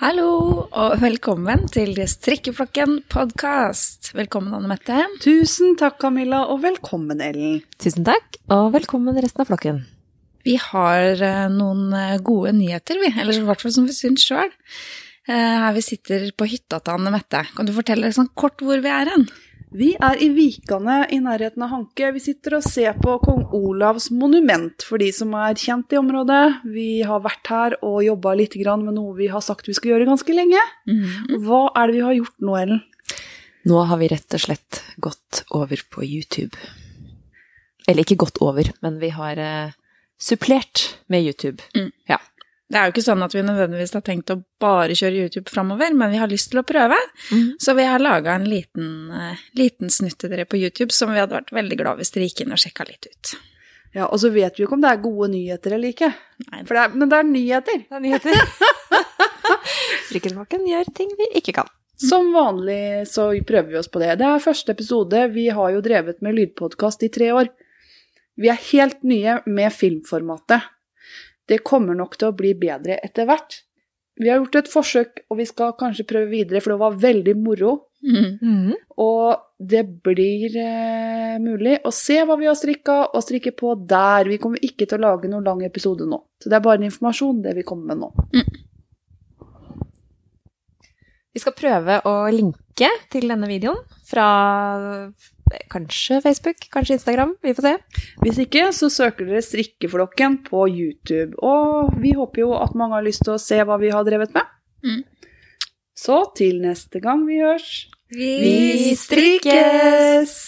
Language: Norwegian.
Hallo, og velkommen til Strikkeflokken podkast. Velkommen, Anne Mette. Tusen takk, Camilla, og velkommen, Ellen. Tusen takk, og velkommen resten av flokken. Vi har eh, noen eh, gode nyheter, vi. Eller i hvert fall som vi syns sjøl. Her vi sitter på hytta til Anne Mette. Kan du fortelle sånn kort hvor vi er hen? Vi er i Vikane i nærheten av Hanke. Vi sitter og ser på kong Olavs monument, for de som er kjent i området. Vi har vært her og jobba litt med noe vi har sagt vi skal gjøre ganske lenge. Mm. Hva er det vi har gjort nå, Ellen? Nå har vi rett og slett gått over på YouTube. Eller ikke gått over, men vi har eh, supplert med YouTube. Mm. Ja. Det er jo ikke sånn at vi nødvendigvis har tenkt å bare kjøre YouTube framover, men vi har lyst til å prøve. Mm. Så vi har laga en liten, eh, liten snutt til dere på YouTube som vi hadde vært veldig glad hvis dere gikk inn og sjekka litt ut. Ja, Og så vet vi jo ikke om det er gode nyheter eller ikke. Nei. Det er, men det er nyheter. Det er nyheter. Strikkeflokken gjør ting vi ikke kan. Som vanlig så prøver vi oss på det. Det er første episode. Vi har jo drevet med lydpodkast i tre år. Vi er helt nye med filmformatet. Det kommer nok til å bli bedre etter hvert. Vi har gjort et forsøk, og vi skal kanskje prøve videre, for det var veldig moro. Mm. Og det blir eh, mulig å se hva vi har strikka, og strikke på der. Vi kommer ikke til å lage noen lang episode nå. Så det er bare informasjon, det vi kommer med nå. Vi skal prøve å linke til denne videoen fra kanskje Facebook, kanskje Instagram. Vi får se. Hvis ikke, så søker dere Strikkeflokken på YouTube. Og vi håper jo at mange har lyst til å se hva vi har drevet med. Mm. Så til neste gang vi hørs Vi Vi strikkes!